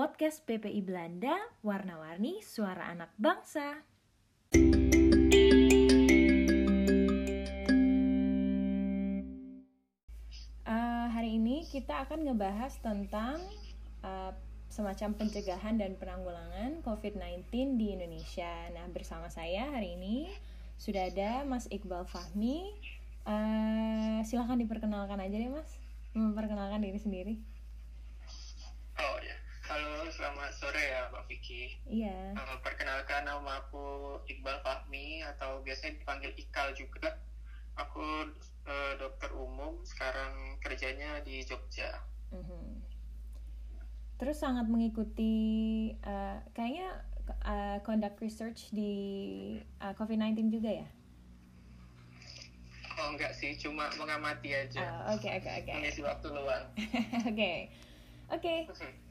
podcast PPI Belanda, warna-warni suara anak bangsa. Uh, hari ini kita akan ngebahas tentang uh, semacam pencegahan dan penanggulangan COVID-19 di Indonesia. Nah, bersama saya hari ini sudah ada Mas Iqbal Fahmi. Uh, silahkan diperkenalkan aja deh, Mas. Memperkenalkan diri sendiri. Oh halo selamat sore ya Mbak Vicky. Iya. Uh, perkenalkan nama aku Iqbal Fahmi atau biasanya dipanggil Ikal juga. Aku uh, dokter umum, sekarang kerjanya di Jogja. Mm -hmm. Terus sangat mengikuti, uh, kayaknya uh, conduct research di uh, COVID-19 juga ya? Oh enggak sih, cuma mengamati aja. Oke oke oke. Mengisi waktu luang. Oke. Oke.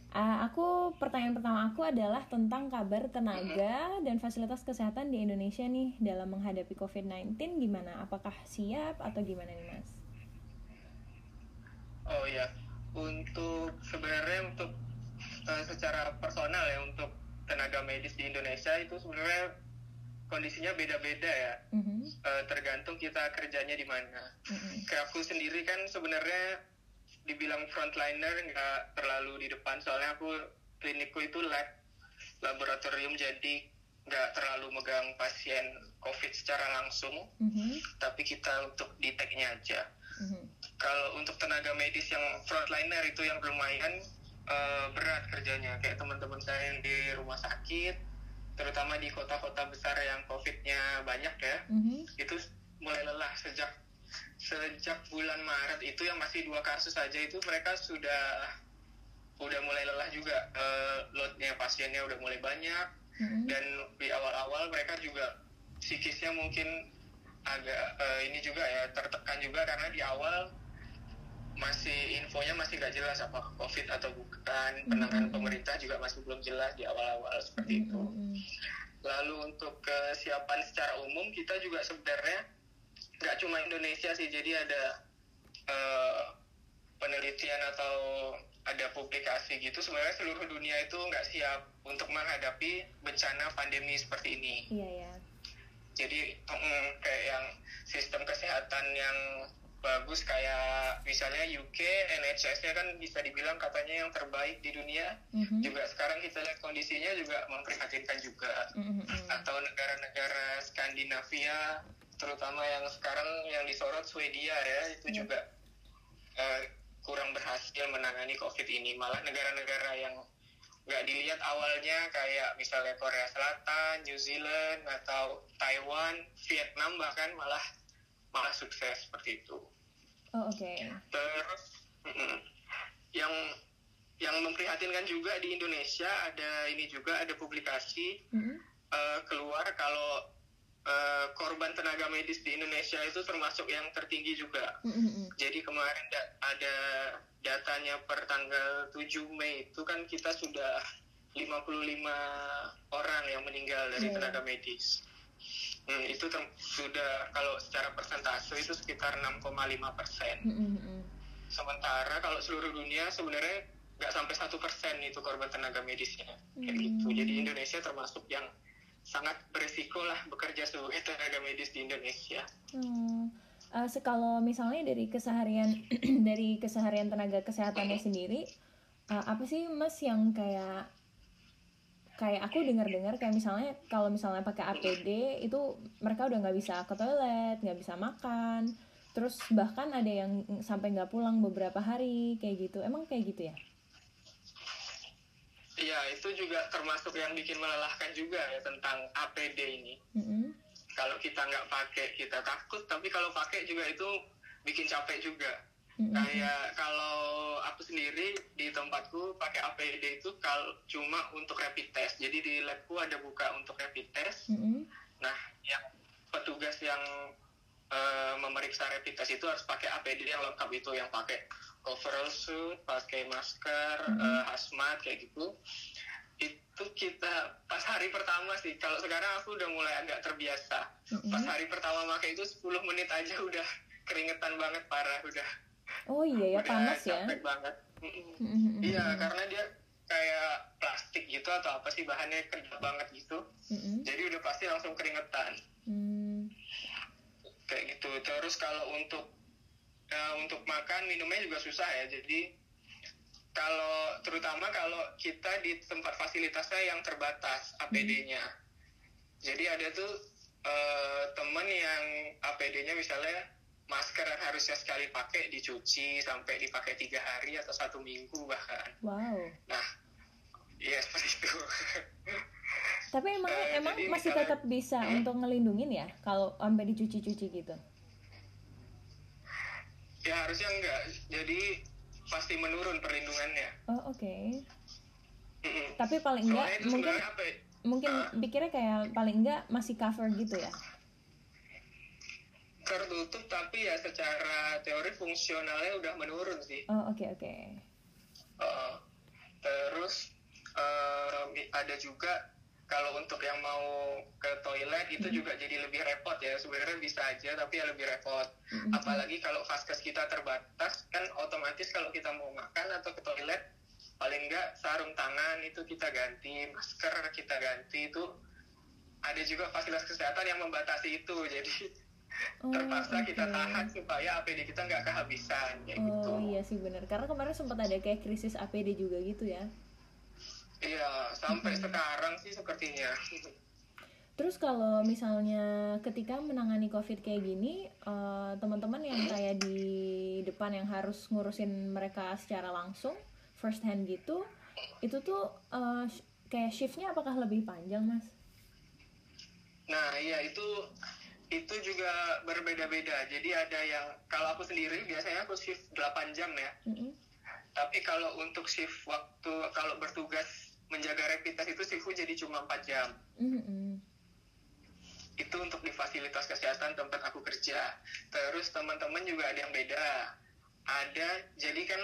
Uh, aku pertanyaan pertama aku adalah tentang kabar tenaga dan fasilitas kesehatan di Indonesia nih dalam menghadapi COVID-19 gimana? Apakah siap atau gimana nih Mas? Oh ya, untuk sebenarnya untuk uh, secara personal ya untuk tenaga medis di Indonesia itu sebenarnya kondisinya beda-beda ya, mm-hmm. uh, tergantung kita kerjanya di mana. Mm-hmm. Kayak aku sendiri kan sebenarnya dibilang frontliner nggak terlalu di depan soalnya aku klinikku itu lab laboratorium jadi nggak terlalu megang pasien covid secara langsung mm-hmm. tapi kita untuk deteknya aja mm-hmm. kalau untuk tenaga medis yang frontliner itu yang lumayan uh, berat kerjanya kayak teman-teman saya yang di rumah sakit terutama di kota-kota besar yang covidnya banyak ya mm-hmm. itu mulai lelah sejak sejak bulan Maret itu yang masih dua kasus saja itu mereka sudah udah mulai lelah juga uh, loadnya pasiennya udah mulai banyak mm-hmm. dan di awal-awal mereka juga psikisnya mungkin agak uh, ini juga ya tertekan juga karena di awal masih infonya masih gak jelas apa covid atau bukan penanganan mm-hmm. pemerintah juga masih belum jelas di awal-awal seperti itu mm-hmm. lalu untuk kesiapan secara umum kita juga sebenarnya nggak cuma Indonesia sih jadi ada uh, penelitian atau ada publikasi gitu. Sebenarnya seluruh dunia itu nggak siap untuk menghadapi bencana pandemi seperti ini. Iya ya jadi mm, kayak yang sistem kesehatan yang bagus kayak misalnya UK NHS-nya kan bisa dibilang katanya yang terbaik di dunia. Mm-hmm. juga sekarang kita lihat kondisinya juga memprihatinkan juga. Mm-hmm. atau negara-negara Skandinavia terutama yang sekarang yang disorot Swedia ya itu yeah. juga uh, kurang berhasil menangani COVID ini malah negara-negara yang nggak dilihat awalnya kayak misalnya Korea Selatan, New Zealand atau Taiwan, Vietnam bahkan malah malah sukses seperti itu. Oh oke. Okay. Terus mm, yang yang memprihatinkan juga di Indonesia ada ini juga ada publikasi mm-hmm. uh, keluar kalau Uh, korban tenaga medis di Indonesia itu termasuk yang tertinggi juga. Mm-hmm. Jadi kemarin da- ada datanya per tanggal 7 Mei itu kan kita sudah 55 orang yang meninggal dari yeah. tenaga medis. Hmm, itu ter- sudah kalau secara persentase itu sekitar 6,5 persen. Mm-hmm. Sementara kalau seluruh dunia sebenarnya nggak sampai satu persen itu korban tenaga medisnya kayak mm. gitu. Jadi Indonesia termasuk yang sangat berisiko lah bekerja sebagai tenaga medis di Indonesia. Hmm. Uh, kalau misalnya dari keseharian dari keseharian tenaga kesehatannya sendiri, uh, apa sih mas yang kayak kayak aku dengar-dengar kayak misalnya kalau misalnya pakai APD itu mereka udah nggak bisa ke toilet, nggak bisa makan, terus bahkan ada yang sampai nggak pulang beberapa hari kayak gitu. Emang kayak gitu ya? Iya, itu juga termasuk yang bikin melelahkan juga ya tentang APD ini. Mm-hmm. Kalau kita nggak pakai kita takut, tapi kalau pakai juga itu bikin capek juga. Mm-hmm. Kayak kalau aku sendiri di tempatku pakai APD itu kalau cuma untuk rapid test. Jadi di labku ada buka untuk rapid test. Mm-hmm. Nah, yang petugas yang uh, memeriksa rapid test itu harus pakai APD yang lengkap itu yang pakai overall suit, pakai masker, mm-hmm. uh, hazmat kayak gitu. Itu kita pas hari pertama sih. Kalau sekarang aku udah mulai agak terbiasa. Mm-hmm. Pas hari pertama pakai itu 10 menit aja udah keringetan banget parah udah. Oh iya ya udah panas ya. capek banget. Mm-hmm. Iya, karena dia kayak gitu atau apa sih bahannya kedap banget gitu Mm-mm. jadi udah pasti langsung keringetan Hmm. kayak gitu terus kalau untuk eh, untuk makan minumnya juga susah ya jadi kalau terutama kalau kita di tempat fasilitasnya yang terbatas APD-nya jadi ada tuh eh, temen yang APD-nya misalnya masker yang harusnya sekali pakai dicuci sampai dipakai tiga hari atau satu minggu bahkan Wow. nah iya seperti itu Tapi emang Eh, emang masih tetap bisa Hmm? untuk ngelindungin ya kalau sampai dicuci-cuci gitu. Ya harusnya enggak jadi pasti menurun perlindungannya Oh oke. Mm-mm. Tapi paling enggak Soalnya mungkin apa ya? mungkin Ah. pikirnya kayak paling enggak masih cover gitu ya. tertutup tapi ya secara teori fungsionalnya udah menurun sih. Oh oke oke. Uh, terus uh, ada juga kalau untuk yang mau ke toilet itu Mm-hmm. juga jadi lebih repot ya. Sebenarnya bisa aja tapi ya lebih repot. Mm-mm. Apalagi kalau vaskes kita terbatas kan otomatis kalau kita mau makan atau ke toilet paling enggak sarung tangan itu kita ganti, masker kita ganti itu ada juga fasilitas kesehatan yang membatasi itu. Jadi Oh, terpaksa kita oke. tahan supaya APD kita nggak kehabisan kayak gitu. Oh iya sih bener Karena kemarin sempat ada kayak krisis APD juga gitu ya. Iya, sampai Mm-hmm. sekarang sih sepertinya. Terus kalau misalnya ketika menangani COVID kayak gini, eh, teman-teman yang kayak di depan yang harus ngurusin mereka secara langsung, first hand gitu, itu tuh sh- kayak shiftnya apakah lebih panjang mas? Nah, iya itu itu juga berbeda-beda. Jadi ada yang kalau aku sendiri biasanya aku shift 8 jam ya. Mm-mm. Tapi kalau untuk shift waktu kalau bertugas menjaga rapid test itu shiftku jadi cuma 4 jam. Mm-mm. Itu untuk di fasilitas kesehatan tempat aku kerja. Terus teman-teman juga ada yang beda. Ada jadi kan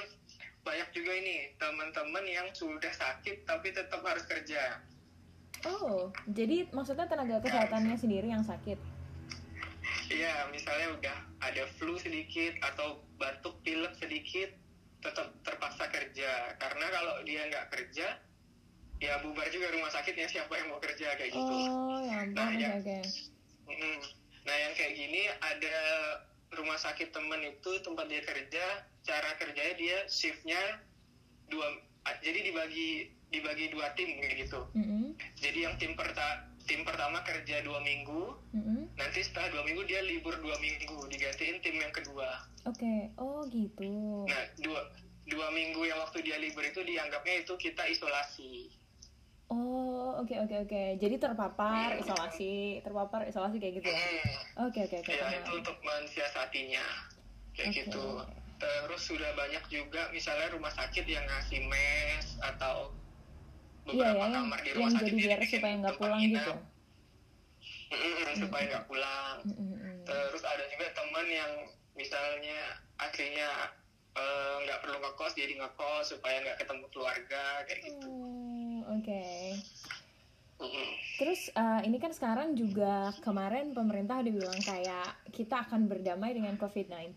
banyak juga ini teman-teman yang sudah sakit tapi tetap harus kerja. Oh, jadi maksudnya tenaga kesehatannya sendiri yang sakit? Iya, misalnya udah ada flu sedikit atau batuk pilek sedikit, tetap terpaksa kerja. Karena kalau dia nggak kerja, ya bubar juga rumah sakitnya siapa yang mau kerja kayak gitu. Oh, ya ampun, Nah, oke ya. oke. Mm-mm. Nah, yang kayak gini ada rumah sakit temen itu tempat dia kerja, cara kerjanya dia shiftnya dua, jadi dibagi dibagi dua tim kayak gitu. Mm-mm. Jadi yang tim perta tim pertama kerja dua minggu, Mm-mm. nanti setelah dua minggu dia libur dua minggu digantiin tim yang kedua Oke, oh gitu. nah dua dua minggu yang waktu dia libur itu dianggapnya itu kita isolasi Oh, oke oke oke. Jadi terpapar isolasi, terpapar isolasi kayak gitu ya. hmm, Oke oke oke. ya itu untuk mensiasatinya kayak Oke. gitu terus sudah banyak juga misalnya rumah sakit yang ngasih mes atau Iya beberapa ya, yang, kamar di rumah yang sakit jadi biar bikin supaya nggak pulang gitu. Mm-mm, supaya nggak pulang Mm-mm. terus ada juga teman yang misalnya aslinya eh, nggak perlu ngekos jadi ngekos supaya nggak ketemu keluarga kayak gitu Oh, oke. Mm-mm. Terus eh, ini kan sekarang juga kemarin pemerintah udah bilang kayak kita akan berdamai dengan COVID-19.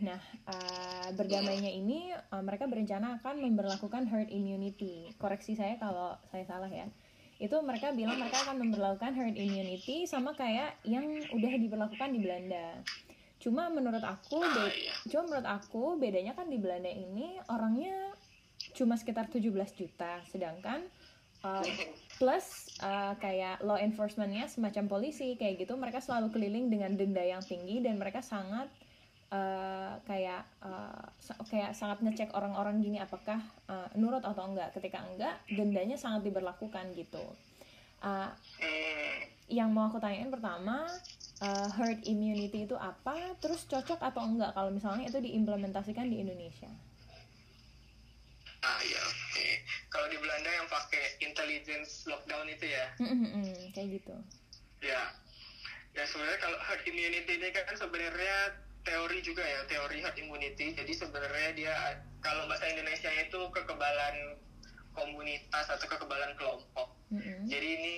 Nah, eh, berdamainya ini eh, mereka berencana akan memperlakukan herd immunity. Koreksi saya kalau saya salah ya. Itu mereka bilang mereka akan memperlakukan herd immunity sama kayak yang udah diberlakukan di Belanda. Cuma menurut aku, ah iya cuma menurut aku bedanya kan di Belanda ini orangnya cuma sekitar 17 juta, sedangkan uh, plus uh, kayak law enforcementnya semacam polisi kayak gitu mereka selalu keliling dengan denda yang tinggi dan mereka sangat uh, kayak uh, kayak sangat ngecek orang-orang gini apakah uh, nurut atau enggak. Ketika enggak dendanya sangat diberlakukan gitu. Uh, yang mau aku tanyain pertama uh, herd immunity itu apa? Terus cocok atau enggak kalau misalnya itu diimplementasikan di Indonesia? Ah iya oke kalau di Belanda yang pakai intelligence lockdown itu ya kayak gitu ya ya sebenarnya kalau herd immunity ini kan sebenarnya teori juga ya teori herd immunity jadi sebenarnya dia kalau bahasa Indonesia itu kekebalan komunitas atau kekebalan kelompok Mm-mm. Jadi ini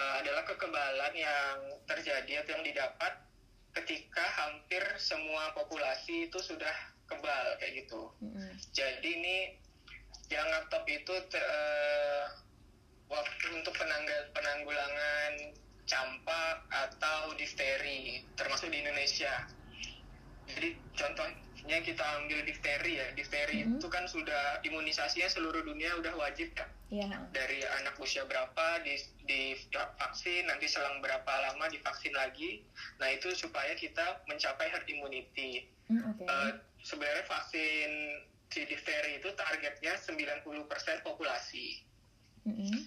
uh, adalah kekebalan yang terjadi atau yang didapat ketika hampir semua populasi itu sudah kebal kayak gitu. Mm-mm. Jadi ini yang ngetop itu te- uh, waktu untuk penanggal penanggulangan campak atau difteri termasuk di Indonesia. Jadi contohnya kita ambil difteri ya, difteri Mhm. itu kan sudah imunisasinya seluruh dunia udah wajib ya. Iya. Dari anak usia berapa di di vaksin, nanti selang berapa lama divaksin lagi. Nah itu supaya kita mencapai herd immunity. Hmm, Oke. Eh, sebenarnya vaksin si difteri itu targetnya 90% populasi. Mm-mm.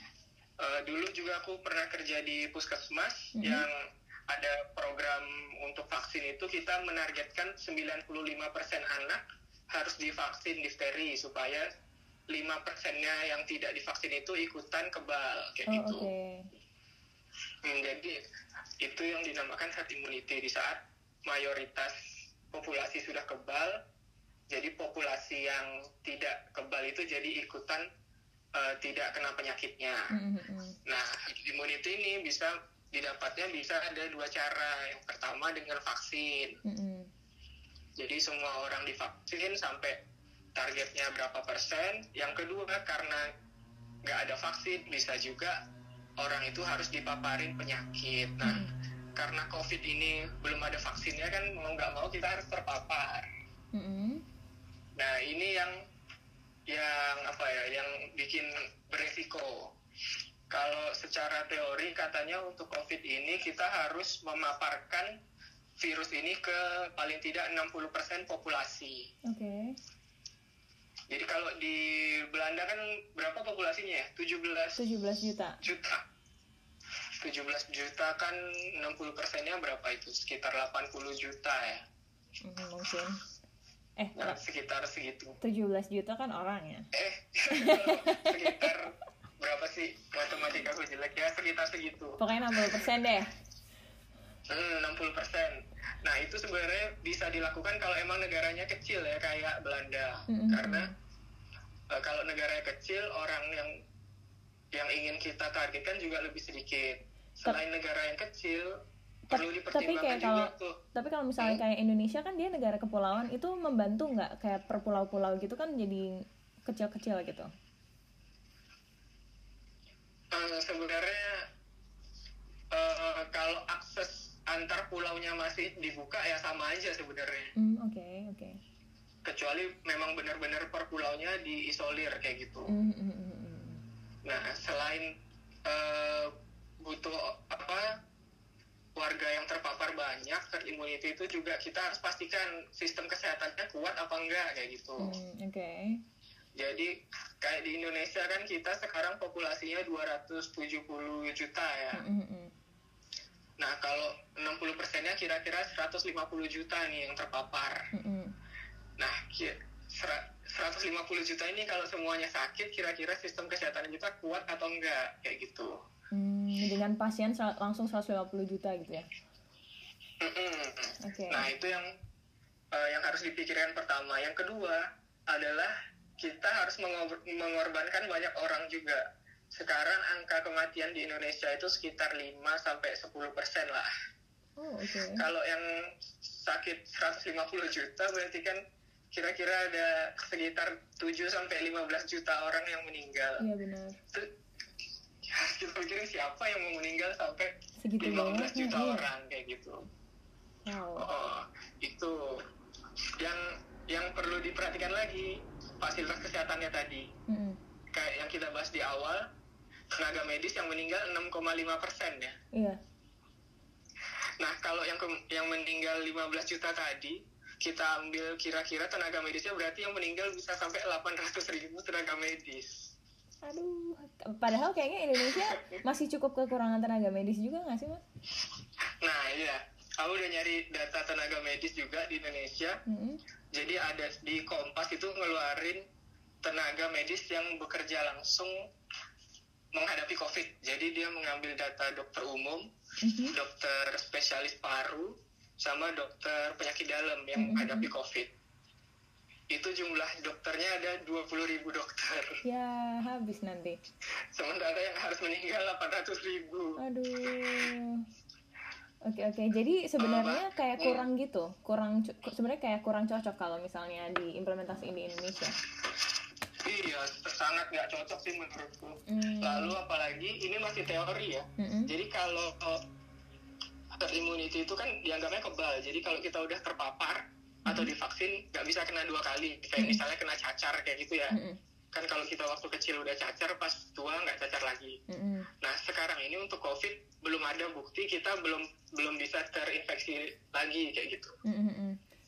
Eh, dulu juga aku pernah kerja di puskesmas Mhm. yang ada program untuk vaksin itu kita menargetkan 95% anak harus divaksin difteri supaya 5 persennya yang tidak divaksin itu ikutan kebal kayak Oh gitu. oke. Hmm, jadi itu yang dinamakan herd immunity di saat mayoritas populasi sudah kebal, jadi populasi yang tidak kebal itu jadi ikutan eh, tidak kena penyakitnya. Mm-mm. Nah, immunity ini bisa didapatnya bisa ada dua cara. Yang pertama dengan vaksin. Mm-mm. Jadi semua orang divaksin sampai targetnya berapa persen. Yang kedua karena nggak ada vaksin bisa juga orang itu harus dipaparin penyakit. Nah, Mm. karena COVID ini belum ada vaksinnya kan mau nggak mau kita harus terpapar. Mm-mm. Nah ini yang yang apa ya yang bikin beresiko. Kalau secara teori katanya untuk COVID ini kita harus memaparkan virus ini ke paling tidak 60% populasi. Oke. Jadi kalau di Belanda kan berapa populasinya ya? 17 17 juta. juta. 17 juta kan 60 persennya berapa itu? Sekitar 80 juta ya. Mm, mungkin. Eh, Nah, sekitar segitu. 17 juta kan orang ya. eh sekitar berapa sih matematika aku jelek ya sekitar segitu Pokoknya 60% deh. hmm, 60 persen nah itu sebenarnya bisa dilakukan kalau emang negaranya kecil ya kayak Belanda Mm-mm. karena eh, kalau negaranya kecil orang yang yang ingin kita targetkan juga lebih sedikit selain negara yang kecil tapi kayak kalau- Tapi kalau misalnya kayak Indonesia kan dia negara kepulauan itu membantu nggak kayak per pulau-pulau gitu kan jadi kecil-kecil gitu. Eh, sebenarnya eh, kalau akses antar pulaunya masih dibuka ya sama aja sebenarnya Hmm, oke, oke. kecuali memang benar-benar per pulaunya diisolir kayak gitu. Hmm, hmm, hmm, hmm. Nah selain eh, butuh apa warga yang terpapar banyak herd immunity itu juga kita harus pastikan sistem kesehatannya kuat apa enggak kayak gitu. Hmm, oke. Jadi kayak di Indonesia kan kita sekarang populasinya 270 juta ya. Hmm, hmm, hmm. Nah, kalau 60 persennya kira-kira 150 juta nih yang terpapar. Hmm, hmm. Nah, ki- sera- 150 juta ini kalau semuanya sakit, kira-kira sistem kesehatan kita kuat atau enggak? Kayak gitu. Hmm, dengan pasien langsung 150 juta gitu ya. Mm-mm. Oke. Nah, itu yang eh, yang harus dipikirkan pertama. Yang kedua adalah kita harus mengor- mengorbankan banyak orang juga. Sekarang angka kematian di Indonesia itu sekitar 5 sampai 10 persen lah. Oh, oke. Kalau yang sakit 150 juta berarti kan kira-kira ada sekitar 7 sampai 15 juta orang yang meninggal. Iya benar. Itu kita pikirin siapa yang mau meninggal sampai Segitu 15 banyaknya, juta iya. orang kayak gitu. Wow. Oh, itu yang yang perlu diperhatikan lagi fasilitas kesehatannya tadi. Hmm, Kayak yang kita bahas di awal, tenaga medis yang meninggal 6,5 persen ya. Iya. Nah, kalau yang yang meninggal 15 juta tadi, kita ambil kira-kira tenaga medisnya berarti yang meninggal bisa sampai 800 ribu tenaga medis. Aduh, padahal kayaknya Indonesia masih cukup kekurangan tenaga medis juga nggak sih, Mas? Nah, iya. Aku udah nyari data tenaga medis juga di Indonesia. Hmm, Jadi ada di Kompas itu ngeluarin tenaga medis yang bekerja langsung menghadapi COVID. Jadi dia mengambil data dokter umum, mhm. dokter spesialis paru, sama dokter penyakit dalam yang Mhm. menghadapi COVID. Itu jumlah dokternya ada 20 ribu dokter. Ya, habis nanti. Sementara yang harus meninggal 800 ribu. Aduh. Oke oke, jadi sebenarnya kayak kurang gitu, kurang sebenarnya kayak kurang cocok kalau misalnya diimplementasiin di Indonesia. iya sangat nggak cocok sih menurutku Hmm. lalu apalagi ini masih teori ya Mm-mm. jadi kalau herd immunity itu kan dianggapnya kebal jadi kalau kita udah terpapar atau divaksin nggak bisa kena dua kali. Kayak misalnya kena cacar kayak gitu ya. Kan kalau kita waktu kecil udah cacar pas tua nggak cacar lagi. Nah sekarang ini untuk covid belum ada bukti kita belum belum bisa terinfeksi lagi kayak gitu.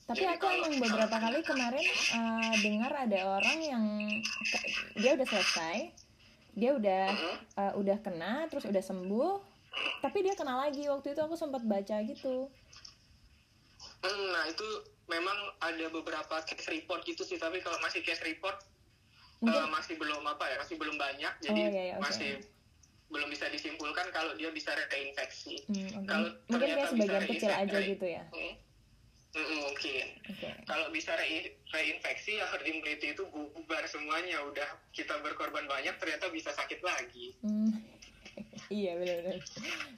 Tapi Jadi aku emang beberapa kali kemarin uh, dengar ada orang yang dia udah selesai, dia udah uh, udah kena, terus udah sembuh, tapi dia kena lagi. Waktu itu aku sempat baca gitu. Hmm, nah itu memang ada beberapa case report gitu sih tapi kalau masih case report Mungkin eh, masih belum apa ya masih belum banyak Oh, jadi iya, iya, oke. masih belum bisa disimpulkan kalau dia bisa reinfeksi hmm, oke. kalau mungkin dia ternyata sebagian bisa kecil aja gitu ya. Hmm. Mm-mm, mungkin Oke. kalau bisa re- reinfeksi ya herd immunity itu bubar semuanya udah kita berkorban banyak ternyata bisa sakit lagi Hmm. iya benar-benar.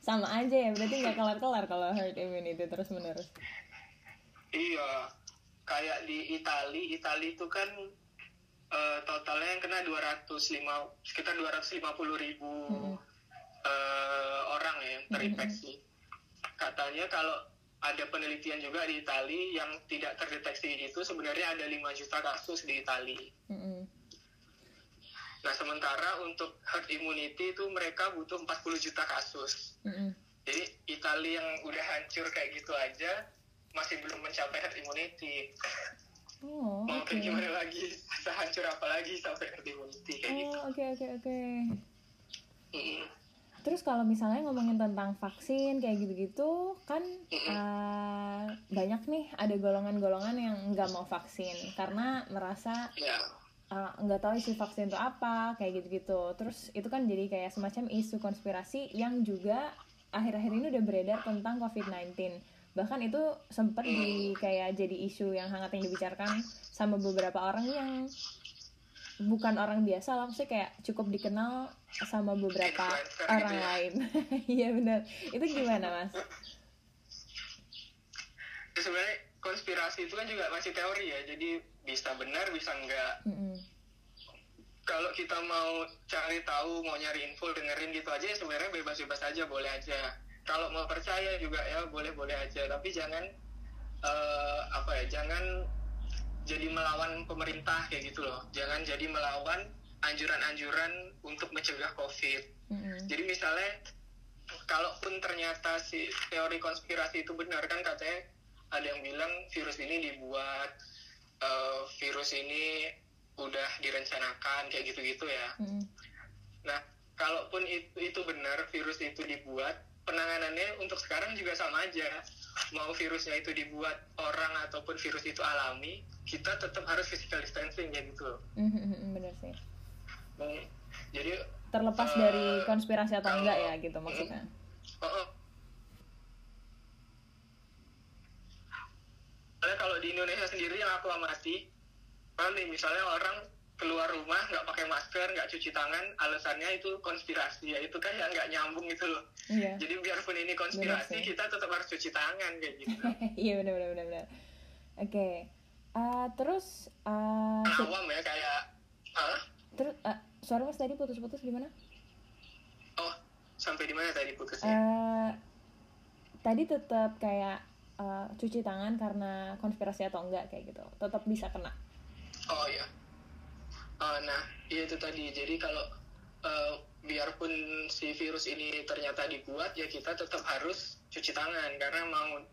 Sama aja ya, berarti nggak kelar-kelar kalau herd immunity terus menerus. Iya kayak di Itali Itali itu kan eh, totalnya yang kena 205 sekitar 250 ribu Mm-mm. eh, orang ya yang terinfeksi katanya kalau ada penelitian juga di Itali yang tidak terdeteksi itu sebenarnya ada 5 juta kasus di Itali Mm-mm. Nah, sementara untuk herd immunity itu mereka butuh 40 juta kasus. Mm-mm. Jadi, Italia yang udah hancur kayak gitu aja masih belum mencapai herd immunity. Oh, Mau oke. kayak gimana lagi? Sehancur apa lagi sampai herd immunity kayak gitu. Oh, oke oke oke. Mm. Terus kalau misalnya ngomongin tentang vaksin kayak gitu-gitu, kan eh, banyak nih ada golongan-golongan yang nggak mau vaksin karena merasa Ya, eh, nggak tahu isi vaksin itu apa kayak gitu-gitu. Terus itu kan jadi kayak semacam isu konspirasi yang juga akhir-akhir ini udah beredar tentang COVID-19. Bahkan itu sempat di kayak jadi isu yang hangat yang dibicarakan sama beberapa orang yang bukan orang biasa lah, maksudnya kayak cukup dikenal sama beberapa Influencer orang gitu ya. lain. Iya benar. Itu gimana mas? Sebenarnya konspirasi itu kan juga masih teori ya. Jadi bisa benar, bisa enggak. Mm-mm. Kalau kita mau cari tahu, mau nyari info, dengerin gitu aja ya sebenarnya bebas-bebas aja, boleh aja. Kalau mau percaya juga ya boleh-boleh aja. Tapi jangan eh, apa ya, jangan jadi melawan pemerintah kayak gitu loh. Jangan jadi melawan anjuran-anjuran untuk mencegah COVID. Mm-mm. Jadi misalnya, kalaupun ternyata si teori konspirasi itu benar kan katanya ada yang bilang virus ini dibuat, eh, virus ini udah direncanakan kayak gitu-gitu ya. Mm-mm. Nah, kalaupun itu, itu benar virus itu dibuat, penanganannya untuk sekarang juga sama aja. Mau virusnya itu dibuat orang ataupun virus itu alami, kita tetap harus physical distancing kayak gitu. loh. Mm-mm, Bener sih. Hmm, Jadi Terlepas Eh, dari konspirasi atau kalau- enggak ya gitu maksudnya. Oh, oh. Soalnya kalau di Indonesia sendiri yang aku amati, kan nih misalnya orang keluar rumah nggak pakai masker, nggak cuci tangan, alasannya itu konspirasi, ya itu kan yang nggak nyambung gitu loh. Iya. Jadi biarpun ini konspirasi, Benar kita tetap harus cuci tangan kayak gitu. Iya benar benar benar benar. Oke. Eh, terus eh, Kan si- awam ya kayak, Hah? terus eh, suara mas tadi putus-putus gimana? oh sampai di mana tadi putusnya? Eh tadi tetap kayak eh, cuci tangan karena konspirasi atau enggak kayak gitu. Tetap bisa kena. Oh iya. Oh, nah, iya itu tadi. Jadi kalau eh, biarpun si virus ini ternyata dibuat, ya kita tetap harus cuci tangan karena mau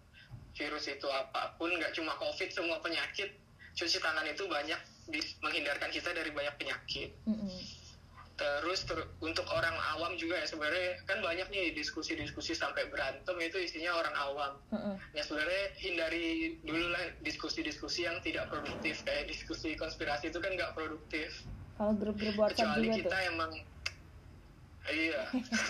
virus itu apa pun, nggak cuma COVID, semua penyakit, cuci tangan itu banyak menghindarkan kita dari banyak penyakit. Mm-mm. Terus ter- untuk orang awam juga ya sebenarnya kan banyak nih diskusi-diskusi sampai berantem itu isinya orang awam. Heeh. ya sebenarnya hindari dulu lah diskusi-diskusi yang tidak produktif. Kayak diskusi konspirasi itu kan nggak produktif. Kalau grup-grup WhatsApp kecuali juga kita tuh. emang iya.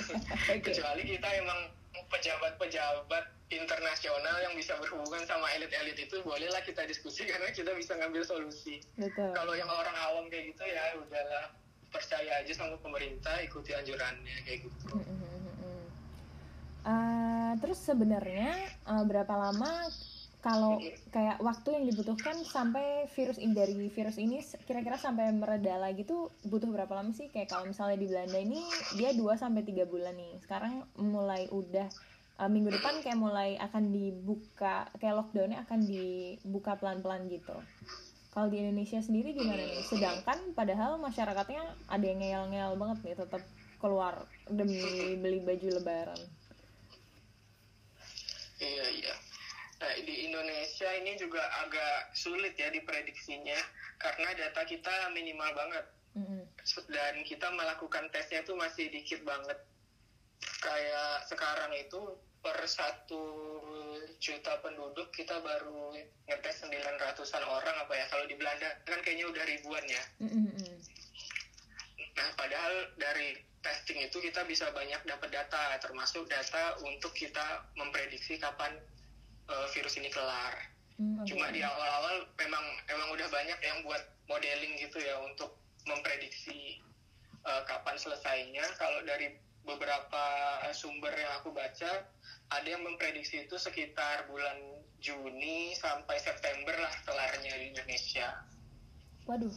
Kecuali kita emang pejabat-pejabat internasional yang bisa berhubungan sama elit-elit itu bolehlah kita diskusi karena kita bisa ngambil solusi. Betul. kalau yang orang awam kayak gitu ya udahlah percaya aja sama pemerintah ikuti anjurannya kayak gitu. Mm-mm-mm-mm. Eh, terus sebenarnya eh, berapa lama kalau kayak waktu yang dibutuhkan sampai virus ini dari virus ini kira-kira sampai mereda lagi tuh butuh berapa lama sih? Kayak kalau misalnya di Belanda ini dia 2 sampai tiga bulan nih. Sekarang mulai udah uh, minggu depan kayak mulai akan dibuka kayak lockdownnya akan dibuka pelan-pelan gitu kalau di Indonesia sendiri gimana nih sedangkan padahal masyarakatnya ada yang ngeyel-ngeyel banget nih tetap keluar demi beli baju lebaran iya iya Nah, di Indonesia ini juga agak sulit ya diprediksinya karena data kita minimal banget. Mm-hmm. Dan kita melakukan tesnya itu masih dikit banget. Kayak sekarang itu per satu juta penduduk kita baru ngetes 900-an orang apa ya. Kalau di Belanda kan kayaknya udah ribuan ya. Mm-hmm. Nah, padahal dari testing itu kita bisa banyak dapat data, termasuk data untuk kita memprediksi kapan uh, virus ini kelar. Mm, okay. Cuma di awal-awal memang emang udah banyak yang buat modeling gitu ya untuk memprediksi uh, kapan selesainya. Kalau dari beberapa sumber yang aku baca, ada yang memprediksi itu sekitar bulan Juni sampai September lah kelarnya di Indonesia. Waduh,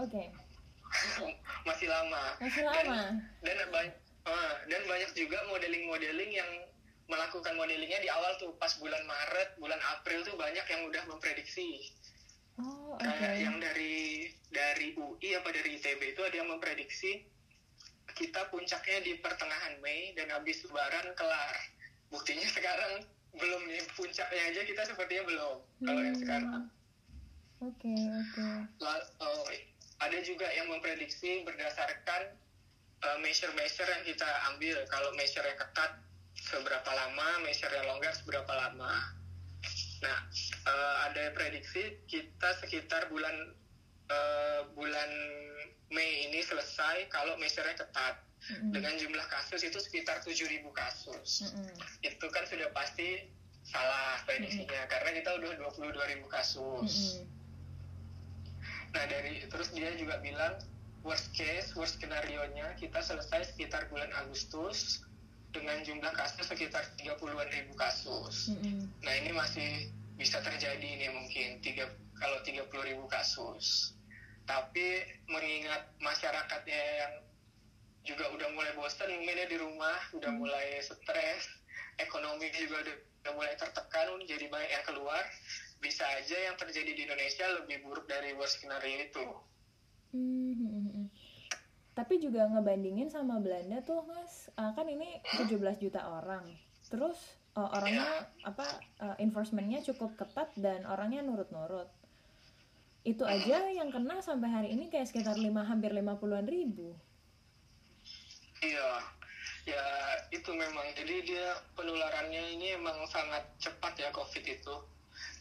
oke. Okay. Masih lama. Masih lama. Dan, dan, banyak, uh, dan banyak juga modeling-modeling yang melakukan modelingnya di awal tuh pas bulan Maret, bulan April tuh banyak yang udah memprediksi. Oh, Kayak okay. yang dari dari UI apa dari ITB itu ada yang memprediksi kita puncaknya di pertengahan Mei dan habis Lebaran kelar. Buktinya sekarang belum nih puncaknya aja kita sepertinya belum kalau yang sekarang. Oke okay, oke. Okay. Oh, ada juga yang memprediksi berdasarkan uh, measure-measure yang kita ambil. Kalau measure-nya ketat seberapa lama, measure-nya longgar seberapa lama. Nah, uh, ada prediksi kita sekitar bulan uh, bulan Mei ini selesai kalau measure-nya ketat. Mm-hmm. Dengan jumlah kasus itu sekitar 7.000 kasus. Mm-hmm. Itu kan sudah pasti salah prediksinya mm-hmm. karena kita udah 22.000 kasus. Mm-hmm. Nah, dari terus dia juga bilang worst case, worst skenario-nya kita selesai sekitar bulan Agustus dengan jumlah kasus sekitar 30-an ribu kasus. Mm-hmm. Nah ini masih bisa terjadi nih mungkin tiga kalau 30 ribu kasus. Tapi mengingat masyarakatnya yang juga udah mulai bosan mungkin di rumah, udah mm-hmm. mulai stres, ekonomi juga udah, udah mulai tertekan, jadi banyak yang keluar. Bisa aja yang terjadi di Indonesia lebih buruk dari worst scenario itu. Mm-hmm tapi juga ngebandingin sama Belanda tuh mas uh, kan ini 17 juta orang terus uh, orangnya apa uh, enforcementnya cukup ketat dan orangnya nurut-nurut itu aja yang kena sampai hari ini kayak sekitar lima hampir lima puluhan ribu. Iya ya itu memang. Jadi dia penularannya ini emang sangat cepat ya covid itu.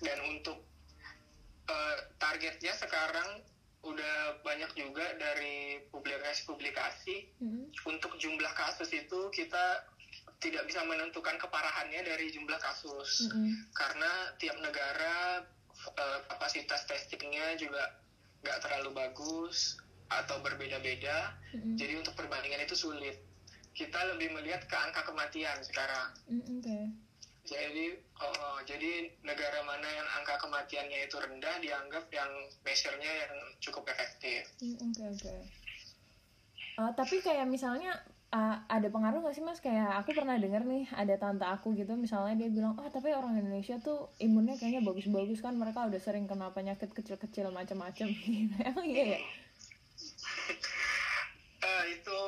Dan untuk uh, targetnya sekarang udah banyak juga dari publikasi-publikasi mm-hmm. untuk jumlah kasus itu kita tidak bisa menentukan keparahannya dari jumlah kasus. Mm-hmm. karena tiap negara uh, kapasitas testingnya juga nggak terlalu bagus atau berbeda-beda mm-hmm. jadi untuk perbandingan itu sulit kita lebih melihat ke angka kematian sekarang mm-hmm. okay. Jadi, oh, jadi negara mana yang angka kematiannya itu rendah dianggap yang measure-nya yang cukup efektif. Mm, oke. Okay, okay. uh, tapi kayak misalnya uh, ada pengaruh gak sih mas? Kayak aku pernah dengar nih ada tante aku gitu misalnya dia bilang, oh tapi orang Indonesia tuh imunnya kayaknya bagus-bagus kan mereka udah sering kena penyakit kecil-kecil macam-macam gitu. Emang iya ya? uh, itu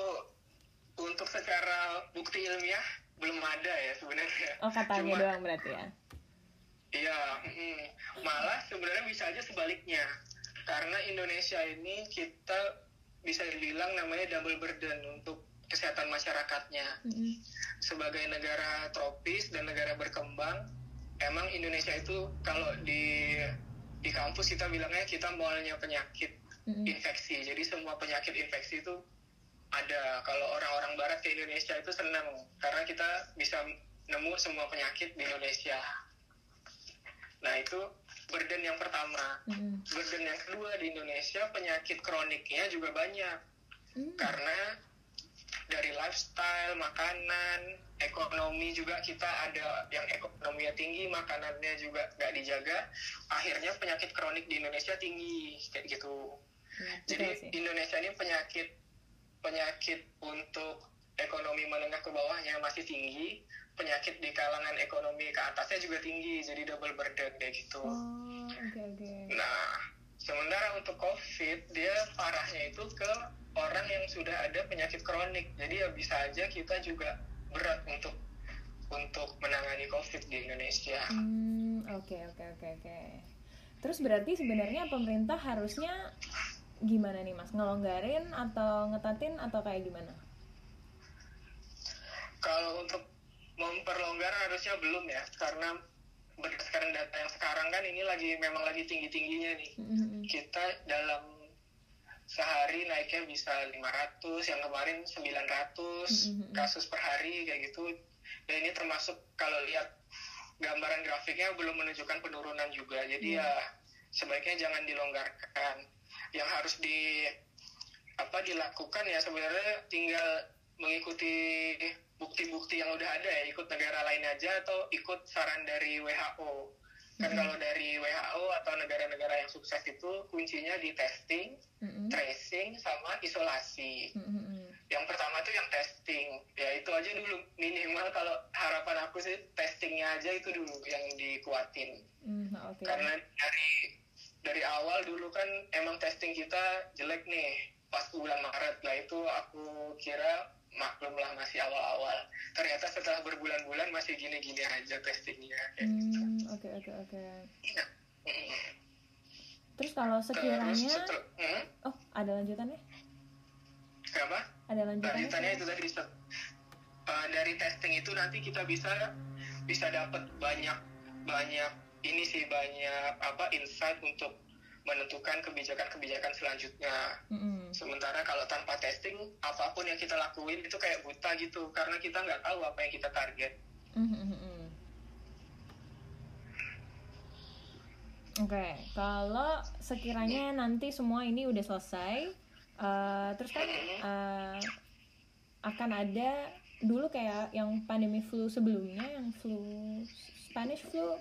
untuk secara bukti ilmiah belum ada ya sebenarnya. Oh katanya Cuma, doang berarti ya? Iya, mm, malah sebenarnya bisa aja sebaliknya. Karena Indonesia ini kita bisa dibilang namanya double burden untuk kesehatan masyarakatnya. Mm-hmm. Sebagai negara tropis dan negara berkembang, emang Indonesia itu kalau di di kampus kita bilangnya kita mallnya penyakit mm-hmm. infeksi. Jadi semua penyakit infeksi itu ada kalau orang-orang barat ke Indonesia itu senang karena kita bisa nemu semua penyakit di Indonesia nah itu burden yang pertama mm. burden yang kedua di Indonesia penyakit kroniknya juga banyak mm. karena dari lifestyle, makanan, ekonomi juga kita ada yang ekonominya tinggi, makanannya juga nggak dijaga. Akhirnya penyakit kronik di Indonesia tinggi kayak gitu. Hmm, Jadi sih. Indonesia ini penyakit penyakit untuk ekonomi menengah ke bawahnya masih tinggi, penyakit di kalangan ekonomi ke atasnya juga tinggi, jadi double burden kayak gitu. oh oke oke Nah, sementara untuk COVID dia parahnya itu ke orang yang sudah ada penyakit kronik. Jadi ya bisa aja kita juga berat untuk untuk menangani COVID di Indonesia. Hmm, oke oke oke oke. Terus berarti sebenarnya pemerintah harusnya gimana nih mas? Ngelonggarin atau ngetatin atau kayak gimana? Kalau untuk memperlonggar harusnya belum ya, karena berdasarkan data yang sekarang kan ini lagi memang lagi tinggi tingginya nih. Mm-mm. Kita dalam sehari naiknya bisa 500, yang kemarin 900 Mhm. kasus per hari kayak gitu. Dan ini termasuk kalau lihat gambaran grafiknya belum menunjukkan penurunan juga. Jadi ya sebaiknya jangan dilonggarkan. Yang harus di apa dilakukan ya sebenarnya tinggal mengikuti bukti-bukti yang udah ada ya ikut negara lain aja atau ikut saran dari WHO kan Mhm. kalau dari WHO atau negara-negara yang sukses itu kuncinya di testing, Mm-mm. tracing sama isolasi Mm-mm. yang pertama tuh yang testing ya itu aja dulu minimal kalau harapan aku sih testingnya aja itu dulu yang dikuatin Mm, oke. karena dari dari awal dulu kan emang testing kita jelek nih pas bulan Maret lah itu aku kira maklum lah masih awal-awal ternyata setelah berbulan-bulan masih gini-gini aja testingnya kayak gitu. Hmm, oke oke oke. Mm. Terus kalau terus sekiranya, setel- hmm? oh ada lanjutannya? apa Ada lanjutannya? lanjutannya itu tadi set- uh, dari testing itu nanti kita bisa bisa dapat banyak banyak ini sih banyak apa insight untuk menentukan kebijakan-kebijakan selanjutnya. Mm-mm. Sementara kalau tanpa testing, apa pun yang kita lakuin itu kayak buta gitu, karena kita nggak tahu apa yang kita target. Mm-mm. Oke, kalau sekiranya nanti semua ini udah selesai, eh, terus kan eh, akan ada dulu kayak yang pandemi flu sebelumnya, yang flu Spanish flu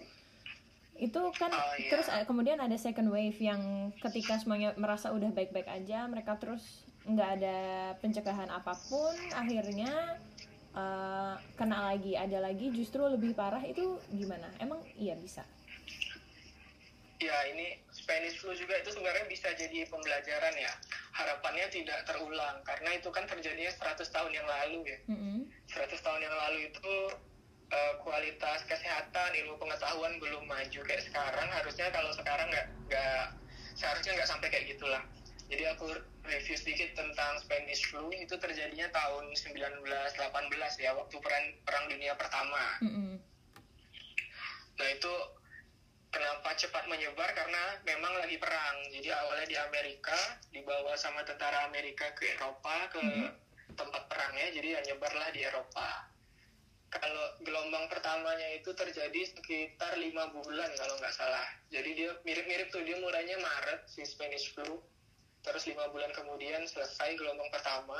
itu kan Oh, iya. terus eh, kemudian ada second wave yang ketika semuanya merasa udah baik-baik aja, mereka terus nggak ada pencegahan apa pun, akhirnya eh, kena lagi, ada lagi justru lebih parah itu gimana? Emang iya bisa? Ya ini Spanish flu juga itu sebenarnya bisa jadi pembelajaran ya. Harapannya tidak terulang, karena itu kan terjadinya 100 tahun yang lalu ya. Mm-mm. 100 tahun yang lalu itu eh, kualitas kesehatan ilmu pengetahuan belum maju kayak sekarang harusnya kalau sekarang nggak nggak seharusnya nggak sampai kayak gitulah. Jadi aku review sedikit tentang Spanish flu itu terjadinya tahun 1918 ya waktu perang perang dunia pertama. Mm-mm. nah itu kenapa cepat menyebar? Karena memang lagi perang. Jadi awalnya di Amerika dibawa sama tentara Amerika ke Eropa ke tempat perangnya jadi ya nyebarlah di Eropa kalau gelombang pertamanya itu terjadi sekitar lima bulan kalau nggak salah. Jadi dia mirip-mirip tuh dia mulainya Maret si Spanish flu. Terus lima bulan kemudian selesai gelombang pertama.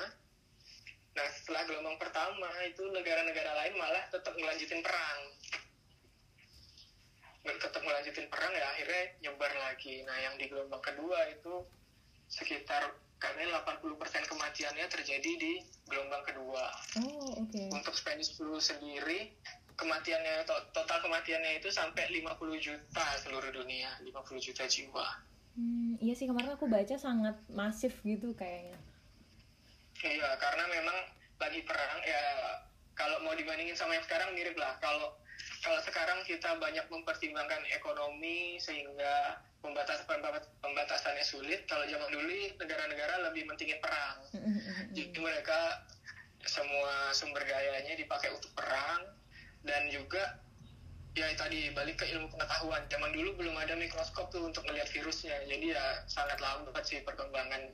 Nah setelah gelombang pertama itu negara-negara lain malah tetap melanjutin perang. Tetap melanjutin perang ya akhirnya nyebar lagi. Nah yang di gelombang kedua itu sekitar karena 80% kematiannya terjadi di gelombang kedua Oh oke. untuk Spanish flu sendiri kematiannya to- total kematiannya itu sampai 50 juta seluruh dunia 50 juta jiwa Hmm, iya sih kemarin aku baca sangat masif gitu kayaknya. iya karena memang lagi perang ya kalau mau dibandingin sama yang sekarang mirip lah kalau kalau sekarang kita banyak mempertimbangkan ekonomi sehingga pembatas pembat- pembatasannya sulit kalau zaman dulu negara-negara lebih mentingin perang Mm-mm. Jadi mereka semua sumber dayanya dipakai untuk perang dan juga ya tadi balik ke ilmu pengetahuan. Zaman dulu belum ada mikroskop tuh untuk melihat virusnya. Jadi ya sangat lambat sih perkembangan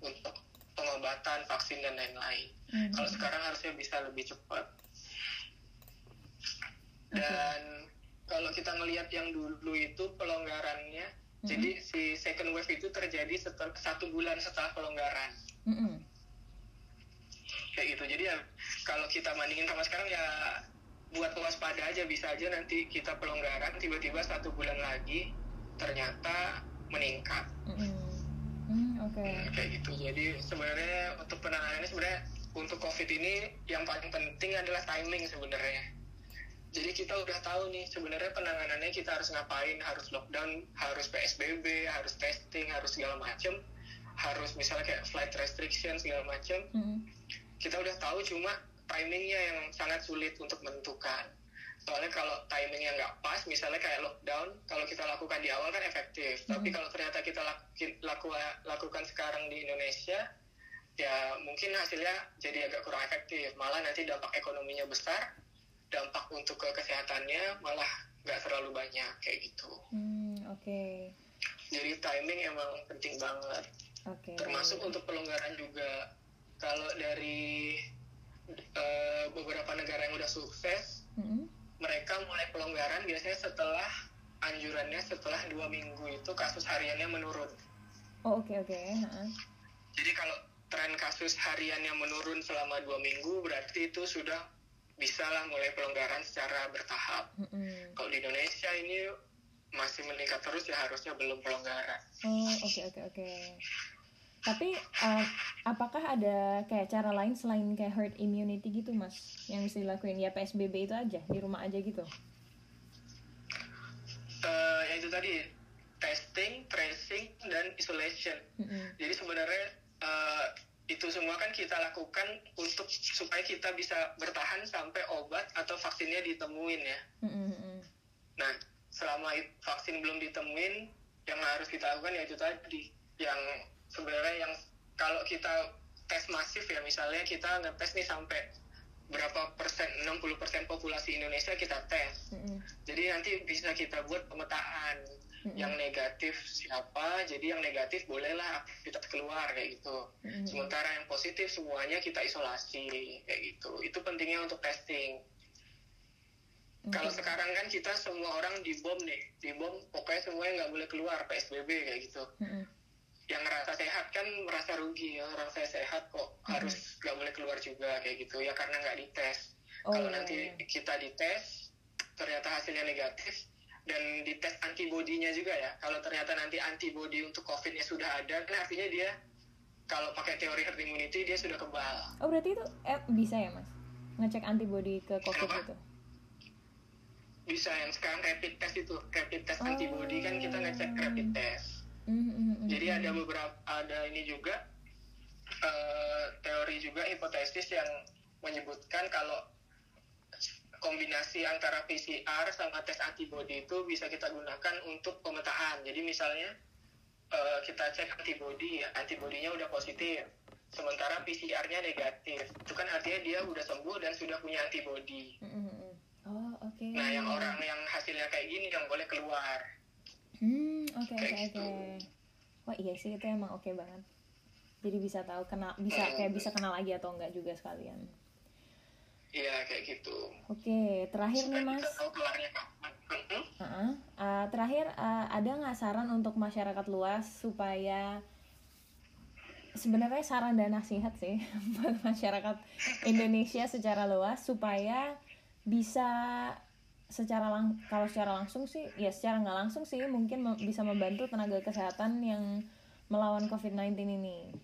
untuk pengobatan, vaksin dan lain-lain. Mhm. Kalau sekarang harusnya bisa lebih cepat. Dan kalau kita ngelihat yang dulu itu pelonggarannya, Mhm. jadi si second wave itu terjadi setelah satu bulan setelah pelonggaran. Mm-mm. kayak gitu. Jadi ya kalau kita bandingin sama sekarang ya buat waspada aja bisa aja nanti kita pelonggaran tiba-tiba satu bulan lagi ternyata meningkat. Mm-mm. Hmm, oke. Hmm, kayak gitu. Jadi sebenarnya untuk penanganannya sebenarnya untuk covid ini yang paling penting adalah timing sebenarnya jadi kita udah tahu nih sebenarnya penanganannya kita harus ngapain? Harus lockdown harus psbb harus testing harus segala macem. Harus misalnya kayak flight restriction segala macem. Mm-mm. kita udah tahu cuma timingnya yang sangat sulit untuk menentukan. Soalnya kalau timingnya nggak pas misalnya kayak lockdown kalau kita lakukan di awal kan efektif. Tapi Mhm. kalau ternyata kita laku- laku- lakukan sekarang di Indonesia ya mungkin hasilnya jadi agak kurang efektif. Malah nanti dampak ekonominya besar dampak untuk ke kesehatannya malah nggak terlalu banyak kayak gitu. Hmm, oke. Jadi timing emang penting banget. Oke. Termasuk untuk pelonggaran juga. Kalau dari eh, beberapa negara yang udah sukses Mm-mm. mereka mulai pelonggaran biasanya setelah anjurannya setelah dua minggu itu kasus hariannya menurun. Oh oke oke. Ha-ha. jadi kalau tren kasus hariannya menurun selama dua minggu berarti itu sudah bisa lah mulai pelonggaran secara bertahap Mm-mm. kalau di Indonesia ini masih meningkat terus ya harusnya belum pelonggaran Oh, oke oke oke. Tapi uh, apakah ada kayak cara lain selain kayak herd immunity gitu, Mas? Yang bisa dilakuin ya PSBB itu aja, di rumah aja gitu. Eh, ya itu tadi testing, tracing, dan isolation. Mm-mm. Jadi sebenarnya eh, itu semua kan kita lakukan untuk supaya kita bisa bertahan sampai obat atau vaksinnya ditemuin ya. Mm-mm. Nah, selama vaksin belum ditemuin, yang harus kita lakukan yaitu tadi yang sebenarnya yang kalau kita tes masif ya misalnya kita ngetes nih sampai berapa persen 60 persen populasi Indonesia kita tes Mm-mm. jadi nanti bisa kita buat pemetaan Mm-mm. yang negatif siapa jadi yang negatif bolehlah kita keluar kayak gitu Mm-mm. sementara yang positif semuanya kita isolasi kayak gitu itu pentingnya untuk testing kalau Oke. sekarang kan kita semua orang dibom nih dibom pokoknya semuanya nggak boleh keluar psbb kayak gitu Mm-mm. yang ngerasa sehat kan merasa rugi ya orang saya sehat kok harus nggak boleh keluar juga kayak gitu ya karena nggak dites Oh, kalau iya, nanti iya. kita dites ternyata hasilnya negatif dan dites antibodinya juga ya kalau ternyata nanti antibody untuk covidnya sudah ada kan artinya dia kalau pakai teori herd immunity dia sudah kebal Oh, berarti itu eh, bisa ya, Mas? Ngecek antibody ke COVID Kenapa? gitu. bisa yang sekarang rapid test itu rapid test Oh. antibody kan kita ngecek rapid test Mm-mm, Jadi mm-mm. ada beberapa ada ini juga eh, teori juga hipotesis yang menyebutkan kalau kombinasi antara PCR sama tes antibody itu bisa kita gunakan untuk pemetaan. Jadi misalnya eh, kita cek antibody, antibodinya udah positif, sementara PCR-nya negatif. Itu kan artinya dia udah sembuh dan sudah punya antibody. Oh, oke. Nah, yang orang yang hasilnya kayak gini yang boleh keluar. Hmm, oke oke Kayak oke. gitu. Wah, iya sih itu emang oke banget. Jadi bisa tahu kenal bisa kayak bisa kenal lagi atau enggak juga sekalian. Iya, kayak gitu. Oke, terakhir nih Mas. kita tahu keluarnya kapan. Mhm. Uh-uh. Uh, terakhir uh, ada nggak saran untuk masyarakat luas supaya sebenarnya saran dan nasihat sih buat masyarakat Indonesia secara luas supaya bisa secara lang kalau secara langsung sih ya secara nggak langsung sih mungkin me- bisa membantu tenaga kesehatan yang melawan COVID-19 ini.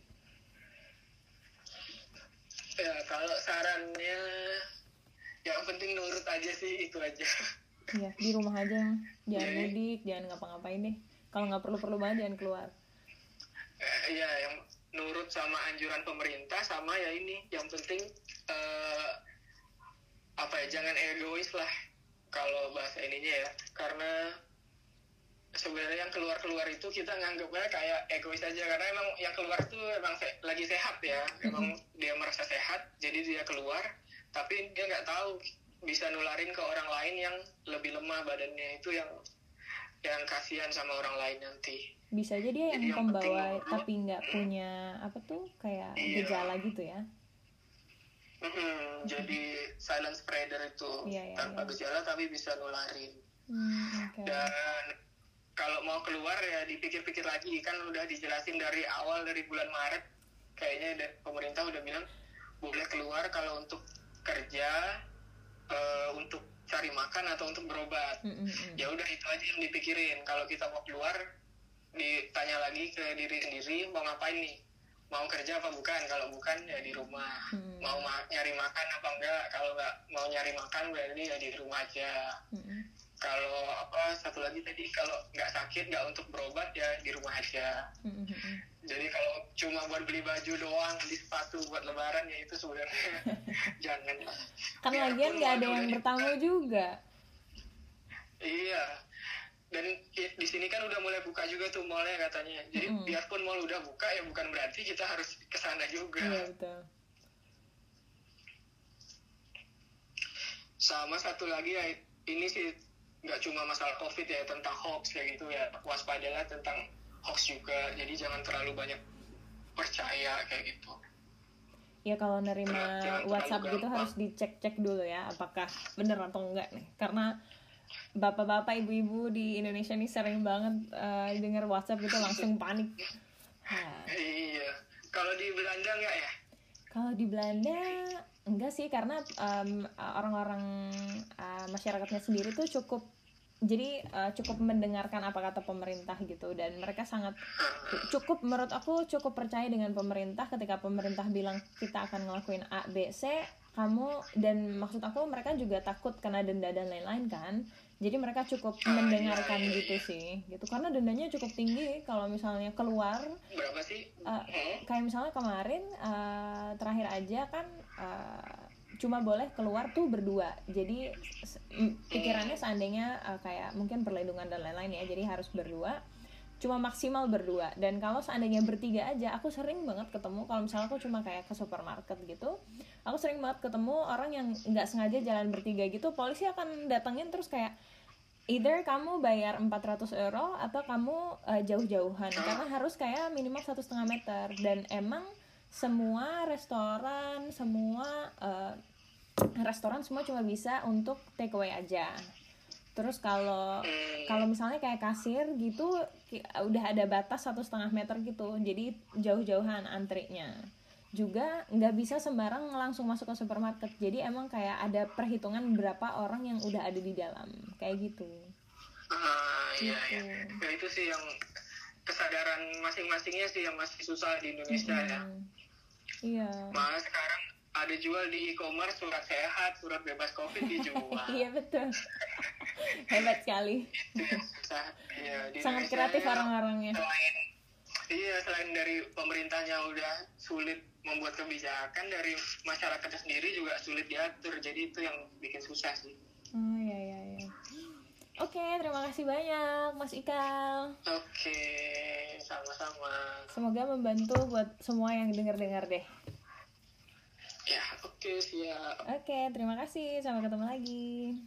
Ya, kalau sarannya yang penting nurut aja sih itu aja. Ya di rumah aja, jangan Jadi- mudik, jangan ngapa-ngapain deh. Kalau nggak perlu-perlu banget jangan keluar. Eh, Iya, yang nurut sama anjuran pemerintah sama ya ini yang penting eh, apa ya jangan egois lah kalau bahasa ininya ya karena sebenarnya yang keluar-keluar itu kita nganggapnya kayak egois aja. Karena emang yang keluar tuh emang se- lagi sehat ya. Emang dia merasa sehat jadi dia keluar. Tapi dia nggak tahu bisa nularin ke orang lain yang lebih lemah badannya. Itu yang yang kasihan sama orang lain nanti. Bisa aja dia Jadi yang yang pembawa penting tapi nggak punya apa tuh kayak Iya. gejala gitu ya. Mm-mm, jadi silent spreader itu Iya, iya, tanpa iya. gejala tapi bisa nularin. Hmm, oke. Dan kalau mau keluar ya dipikir-pikir lagi. Kan udah dijelasin dari awal dari bulan Maret kayaknya pemerintah udah bilang boleh keluar kalau untuk kerja eh, untuk cari makan atau untuk berobat. Mm, mm, mm. ya udah itu aja yang dipikirin. Kalau kita mau keluar ditanya lagi ke diri sendiri mau ngapain nih? Mau kerja apa bukan? Kalau bukan ya di rumah. Hmm. mau ma- nyari makan apa enggak? Kalau nggak mau nyari makan berarti ya di rumah aja. Mm, mm. Kalau apa satu lagi tadi kalau nggak sakit nggak untuk berobat ya di rumah aja Mm, mm, mm. jadi kalau cuma buat beli baju doang beli sepatu buat lebaran ya itu sebenarnya jangan kan lagian nggak ada yang bertamu juga Iya. Dan i- di sini kan udah mulai buka juga tuh mallnya katanya. Jadi Mm-mm. biarpun mall udah buka ya bukan berarti kita harus ke sana juga. iya betul Sama satu lagi ya ini sih nggak cuma masalah covid ya tentang hoax kayak gitu ya waspadalah tentang hoax juga. Jadi jangan terlalu banyak percaya kayak gitu. ya kalau nerima Jangan WhatsApp gitu gampang. harus dicek-cek dulu ya apakah bener atau enggak nih karena bapak-bapak ibu-ibu di Indonesia ini sering banget eh, dengar WhatsApp gitu langsung panik Nah, Iya. Kalau di Belanda nggak ya? kalau di Belanda enggak sih karena em, orang-orang eh, masyarakatnya sendiri tuh cukup jadi eh, cukup mendengarkan apa kata pemerintah gitu. Dan mereka sangat cukup menurut aku cukup percaya dengan pemerintah ketika pemerintah bilang kita akan ngelakuin A B C kamu dan maksud aku mereka juga takut kena denda dan lain-lain kan jadi mereka cukup Ah, mendengarkan iya, iya, gitu sih. Gitu karena dendanya cukup tinggi kalau misalnya keluar Berapa sih? Uh, Hmm? kayak misalnya kemarin uh, terakhir aja kan uh, cuma boleh keluar tuh berdua. Jadi pikirannya seandainya uh, kayak mungkin perlindungan dan lain-lain ya. Jadi harus berdua cuma maksimal berdua. Dan kalau seandainya bertiga aja aku sering banget ketemu kalau misalnya aku cuma kayak ke supermarket gitu aku sering banget ketemu orang yang nggak sengaja jalan bertiga gitu polisi akan datengin terus kayak either kamu bayar 400 euro atau kamu uh, jauh-jauhan. Karena harus kayak minimal satu setengah meter. Dan emang semua restoran semua uh, restoran semua cuma bisa untuk take away aja terus kalau Hmm. kalau misalnya kayak kasir gitu udah ada batas satu setengah meter gitu jadi jauh-jauhan antrinya juga nggak bisa sembarang langsung masuk ke supermarket jadi emang kayak ada perhitungan berapa orang yang udah ada di dalam kayak gitu Ah, iya, Gitu. iya. Ya, itu sih yang kesadaran masing-masingnya sih yang masih susah di Indonesia ya. Mm, iya Malah sekarang ada jual di e-commerce surat sehat, surat bebas covid dijual. iya betul hebat sekali Itu yang susah. Iya, di sangat kreatif ya, orang-orangnya Selain iya, selain dari pemerintahnya udah sulit membuat kebijakan dari masyarakatnya sendiri juga sulit diatur. Jadi itu yang bikin susah sih. oh iya iya iya oke terima kasih banyak mas Ikal Oke, sama-sama. semoga membantu buat semua yang dengar-dengar deh Ya, oke, siap. Oke, terima kasih. Sampai ketemu lagi.